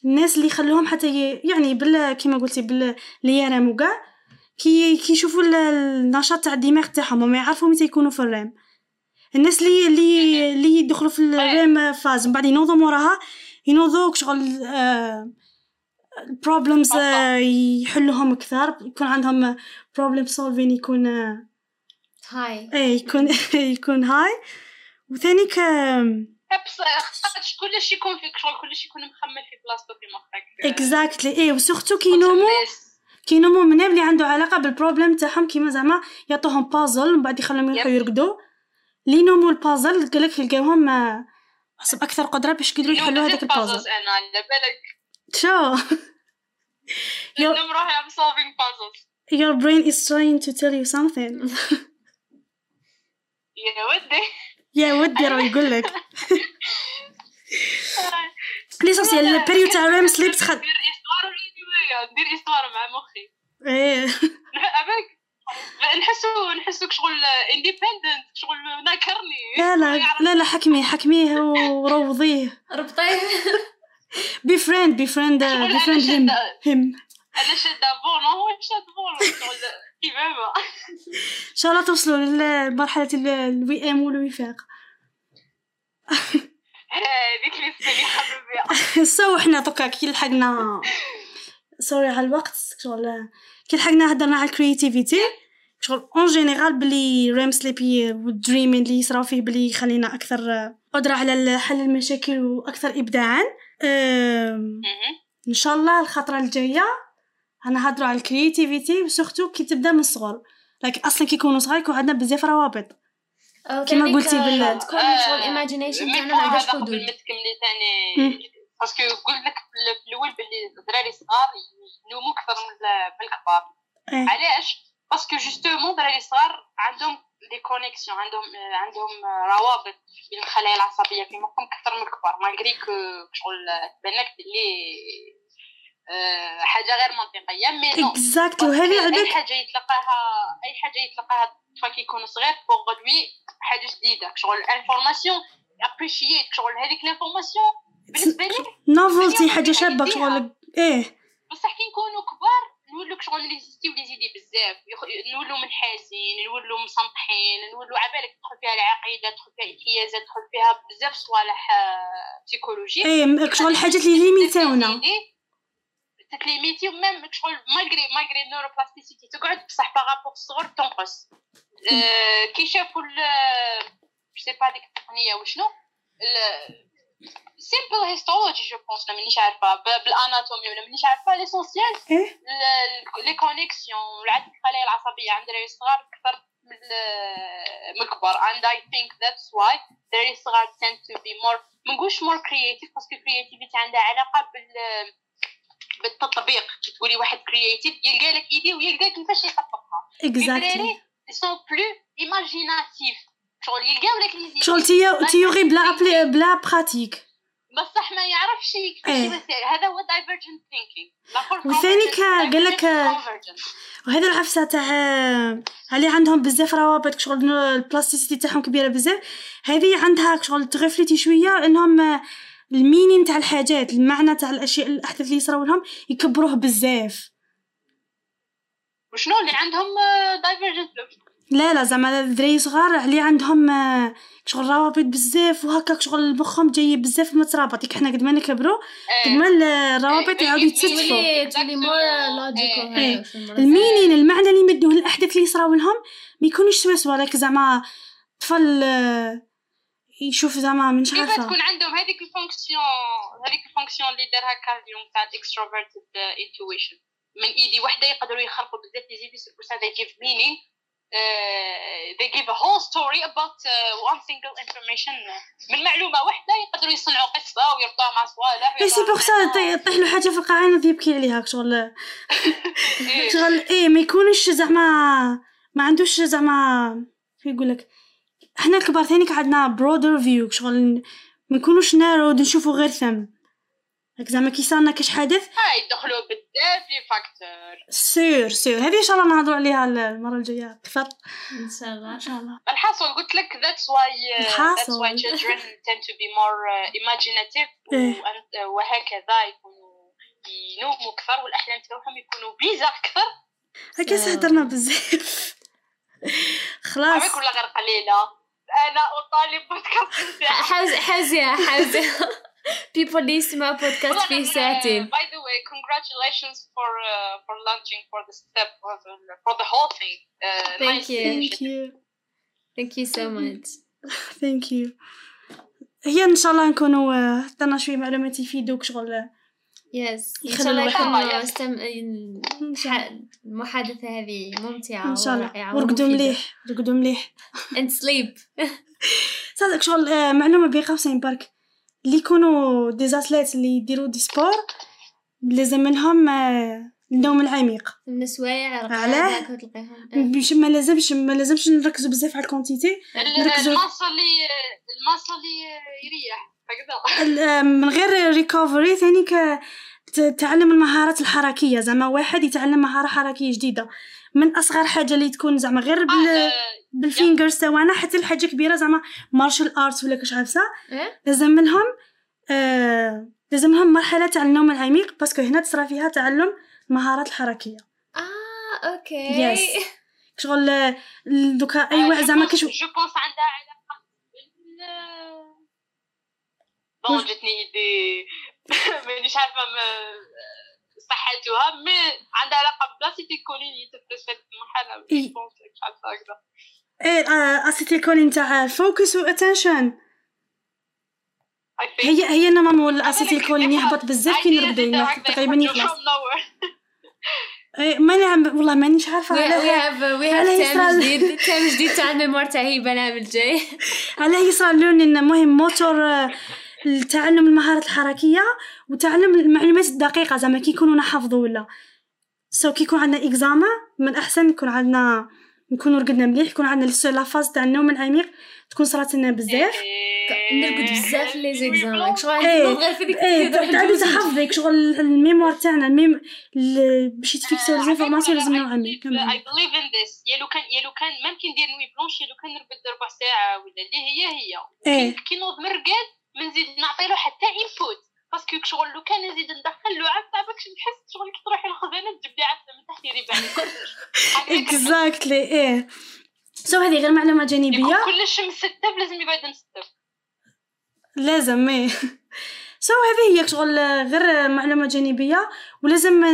الناس اللي يخلوهم حتى يعني بال كيما قلتي بال ال REM وكاع كي كيشوفوا النشاط تاع الدماغ تاعهم وما يعرفوا متى يكونوا في ال REM. الناس اللي اللي اللي يدخلوا في ال REM phase. من بعد ينوضوا موراها ينوضوا شغل آه ال problems يحلوهم أكثر يكون عندهم problem solving يكون high. اي يكون يكون high. وثاني ك كلشي يكون فيك شغل كلشي يكون مخمل في بلاصتو في مخك. exactly اي و surtout كي ينومو كي ينومو من اللي عنده علاقة بال problem تاعهم كيما زعما يعطوهم بازل ومن بعد يخليهم يروحوا يرقدوا اللي ينومو البازل قالك يلقاوهم حسب أكثر قدرة باش يقدروا يحلوا هذاك البازل أنا على بالك. شو؟ Your, I'm solving puzzles. Your brain is trying to tell you something. يا ودي. يا ودي راه يقول لك. ليسونسيال البيريود تاع ريم سليب تخد. ندير استوار ندير استوار مع مخي. إيه. عبالك نحسو نحسو شغل انديبندنت شغل ناكرني لا لا لا لا حكميه حكميه وروضيه ربطيه بي فريند بي فريند بي فريند هيم هيم أنا شاده بون هو شاد بون كيفما ان شاء الله توصلوا لمرحله الوي ام والوفاق هذيك اللي حبيبي so حنا donc كي لحقنا sûrement على الوقت شغل كي لحقنا هضرنا على ال créativité شغل en général بلي REM sleep وال dreaming اللي يصراو فيه بلي يخلينا أكثر قدره على حل المشاكل وأكثر ابداعا إن شاء الله الخطرة الجاية هنهضروا على ال créativité و surtout كي تبدأ من الصغر. لكن أصلا كي يكونوا صغار يكون عندنا بزاف روابط. كما قلتي بال تكون شغل ال imagination تاعنا ما عندهاش حدود. تكملي ثاني parce que قلت لك في الأول باللي الدراري صغار ينوموا أكثر من الكبار. علاش؟ parce que justement الدراري صغار عندهم des connexions عندهم عندهم روابط بين الخلايا العصبية في مخهم أكثر من الكبار. malgré que شغل تبان لك بلي حاجة غير منطقية. mais no exactly وهذه عندك اي حاجة يتلقاها أي حاجة يتلقاها الطفل كي يكون صغير pour lui حاجة جديدة. شغل ال information appreciate شغل هذيك ال information بالنسبة لي novelty حاجة شابة شغل إيه. بصح كي نكونوا كبار نولو شغل les idées بزاف. نولو منحاسين نولو مسنطحين نولو عبالك تدخل فيها العقيدة تدخل فيها الانحيازات تدخل فيها بزاف صوالح psychologie إيه شغل الحاجات اللي limitaونا تت limiter و même شغل malgré malgré ال neuroplasticité تقعد بصح par rapport الصغر تنقص. كي شافوا je sais pas ديك التقنية وشنو؟ simple histologie je pense مانيش عارفه بال anatomie ولا مانيش عارفه l'essentiel؟ les connexions والعدد الخلايا العصبيه عند الدراري الصغار أكثر من ال- من الكبار and I think that's why الدراري الصغار tend to be more ما نقولش more creative parce que creativity عندها علاقه بال بالتطبيق كي تقولي واحد creative يلقى لك idée ويلقى كيفاش يطبقها exactly الدراري sont plus imaginatifs شغل يلقاو لك لي شغل thé- théorie بلا أبلي بلا pratique بصح ما يعرفش إيه. يمثل هذا هو thinking. الآخر وثاني قال لك-. وهذا العفسة تاع اللي عندهم بزاف روابط شغل ال plasticité تاعهم كبيرة بزاف. هذه عندها شغل تغفلتي شوية إنهم ال meaning تاع الحاجات المعنى تاع الأشياء الأحداث اللي يصراو لهم يكبروه بزاف. وشنو اللي عندهم آه، divergent لا لا زعما الدراري صغار اللي عندهم آه، شغل روابط بزاف وهكاك شغل مخهم جاي بزاف مترابط كي حنا قد ما نكبروا قد ما الروابط إيه، يعاودوا إيه، إيه. إيه. logical ال meaning المعنى اللي يمدوه الأحداث اللي يصراو لهم ما يكونوش سوا سوا لك زعما طفل آه، يشوف زعما منش كيف عارفه تكون عندهم هذيك ال fonction هذيك ال fonction اللي دارها كارل يونغ تاع ال extroverted intuition من idée وحده يقدروا يخلقوا بزاف les idées c'est pour ça meaning. uh, they give a whole story about uh, one single information. من معلومه واحدة يقدروا يصنعوا قصة ويربطوها مع صوالح اي سي بوغ سا يطيح له حاجة في القاعده يبكي عليها شغل. إيه. شغل إيه ما يكونش زعما ما عندوش زعما كيف يقول لك إحنا الكبار ثاني عندنا broader view شغل ما نكونوش نارو نشوفوا غير ثم. هاك زعما كي صارنا كاش حدث هاي يدخلوا بزاف les facteurs. sûr sûr. هذه إن شاء الله نهضروا عليها المرة الجاية أكثر. إن شاء الله. إن شاء الله. الحاصل قلت لك that's why uh, that's الحاصل. why children tend to be more uh, imaginative و- إيه. and- uh, وهكذا يكونوا ينوموا أكثر والأحلام تاعهم يكونوا bizarres أكثر. هكا هدرنا بزاف. خلاص. عمرك ولا غير قليلة؟ أنا أطالب بودكاست حوزة حوزة حوزة people اللي يسمعوا بودكاست فيه ساعتين باي ذا واي congratulations for uh, for launching for the step for the, for the whole thing. Uh, Thank nice you. initiative. you thank you so much. thank you هي إن شاء الله نكونوا آه، عطينا شوية معلومات يفيدوك شغل yes. إن يخلي شاء الله. استم... المحادثة هذه ممتعة إن شاء الله. ورقدوا. مليح. رقدوا مليح. And sleep. صدق شغل آه، معلومة بين قوسين برك اللي يكونوا des athlètes اللي يديروا du sport لازم منهم آه، النوم العميق. من سوايع رقدة علاه؟ وتلقاهم باش ما لازمش ما لازمش نركزوا بزاف على ال quantité ال- نركزوا الماصه اللي الماصه اللي يريح هكذا. آه، من غير recovery ثاني تعلم المهارات الحركية. زعما واحد يتعلم مهارة حركية جديدة. من أصغر حاجة اللي تكون زعما غير بال آه، بال fingers تاعنا حتى لحاجه كبيرة زعما martial arts ولا كاش عارفه إيه؟ لازم منهم آه لازم لهم مرحلة تاع النوم العميق parce que هنا تصرى فيها تعلم المهارات الحركية. آه okay. Yes. شغل آه، دوكا أي واحد زعما كاش جو بونس عندها علاقه بال بون جاتني ايدي مانيش عارفة صحتها مي عندها علاقة بلاسيتي في المرحلة إي. جو بونس عارفة هكذا إيه آه اسيتيلكولين تاع فوكس واتنشن. هي هي نما الاسيتيلكولين يهبط بزاف كي يما تقريبا يخلص. إيه ما نعم والله مانيش عارفة. علاه have we have علاه تام جديد تام جديد تاع الميموار تاع هبه العام الجاي علاه يصرى لون المهم موتور آه، تعلم المهارات الحركية وتعلم المعلومات الدقيقة زعما كي يكونوا نحفظوا ولا. سو كي يكون عندنا إكزاما من الاحسن يكون عندنا نكونوا رقدنا مليح يكون عندنا لسه لا فاز تاع النوم العميق تكون صرات لنا بزاف. نرقد بزاف لي زيكزام شغل إيه، غير في ديك إيه تعاودوا تحفظك شغل ال mémoire تاعنا الميم ال- باش يتفيكسيو les informations لازم نوم عميق. I believe in this. يا لو كان يا لو كان ممكن ندير nuit blanche يا لو كان نرقد ربع ساعة ولا اللي هي هي. كي نوض مرقد ما نزيد نعطي له حتى input parce que شغل لو كان نزيد ندخل له عفسة باكش نحس شغل كي تروحي الخزانه تجيب لي عفسة من تحت يريب عليك exactly إيه. so هذه غير معلومة جانبية؟ كلش مستف لازم يقعد مستف. لازم إيه. so هذه هي شغل غير معلومة جانبية ولازم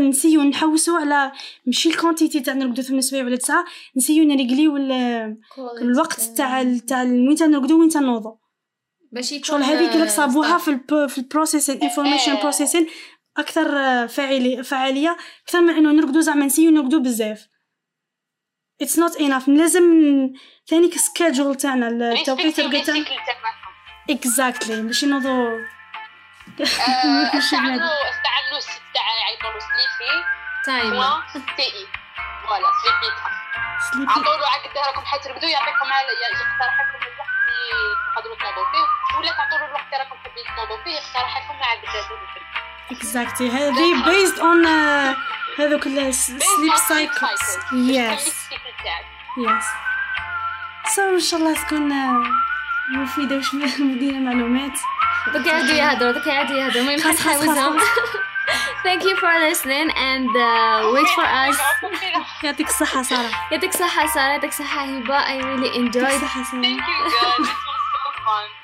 نسيو نحوسوا على ماشي ال quantité تاع نرقدو ثمان سوايع ولا تسعة نسيو نريقليو ال- الوقت تاع تاع وين تنرقدو وين تنوضو. باش يكون شغل هذيك اللي آه، صابوها صح. في الب... في ال processing information. processing أكثر آه، فاعلي فعاليه أكثر من إنه نرقدو زعما نسيو نرقدو بزاف. it's not enough لازم ثاني schedule تاعنا التوقيت تاعنا. exactly باش نوضو آه، استعملوا استعملوا ال site تاع يعيطوا sleepy time تي اي voilà sleepy time عطوا له عقد راكم حترقدوا يعطيكم يقترح لكم تقدروا تنوضوا فيه ولا تعطوا له الوقت اللي راكم حابين تنوضوا فيه يقترح لكم مع exactly هذه based on هذوك ال sleep cycles yes yes so ان شاء الله تكون مفيده وش مدينه معلومات دوك يعدوا يهضروا دوك يعدوا يهضروا خلاص، حنحاوزهم thank you for listening and uh, wait for us يعطيك الصحه ساره يعطيك صحة سارة يعطيك صحة هبة I really يعطيك enjoyed الصحه ساره Thank you guys. It was so fun.